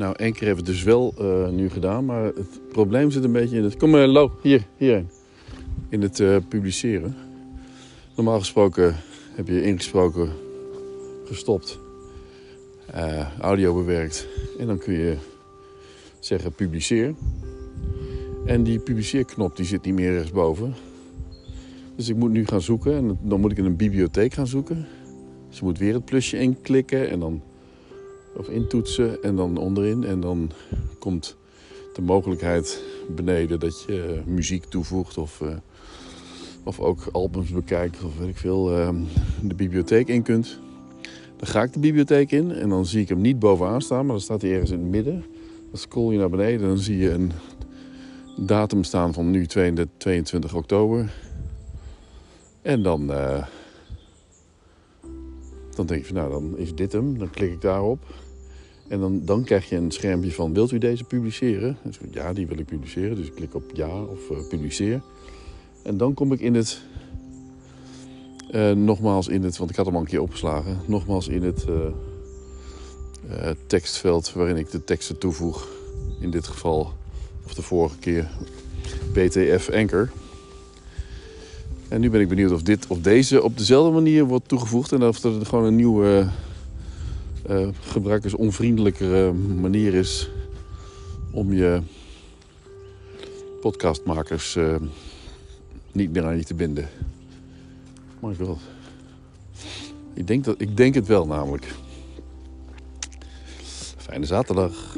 Nou, één keer hebben we het dus wel uh, nu gedaan, maar het probleem zit een beetje in het... Kom maar, uh, Lo, hier, hierheen. In het uh, publiceren. Normaal gesproken heb je ingesproken, gestopt, audio bewerkt. En dan kun je zeggen publiceer. En die publiceerknop die zit niet meer rechtsboven. Dus ik moet nu gaan zoeken en dan moet ik in een bibliotheek gaan zoeken. Dus moet weer het plusje inklikken en dan of intoetsen en dan onderin. En dan komt de mogelijkheid beneden dat je muziek toevoegt of, uh, of ook albums bekijkt of weet ik veel, uh, de bibliotheek in kunt. Dan ga ik de bibliotheek in en dan zie ik hem niet bovenaan staan, maar dan staat hij ergens in het midden. Dan scroll je naar beneden en dan zie je een datum staan van nu 22 oktober. En dan, uh, dan denk je van nou, dan is dit hem. Dan klik ik daarop. En dan, dan krijg je een schermpje van wilt u deze publiceren? Ja, die wil ik publiceren. Dus ik klik op ja of uh, publiceer. En dan kom ik in het, uh, nogmaals in het, want ik had hem al een keer opgeslagen. Nogmaals in het tekstveld waarin ik de teksten toevoeg. In dit geval, of de vorige keer, BTF Anchor. En nu ben ik benieuwd of, dit, of deze op dezelfde manier wordt toegevoegd. En of er gewoon een nieuwe uh, gebruikersonvriendelijkere manier is om je podcastmakers uh, niet meer aan je te binden. Maar ik wel. Ik denk, dat, ik denk het wel namelijk. Fijne zaterdag.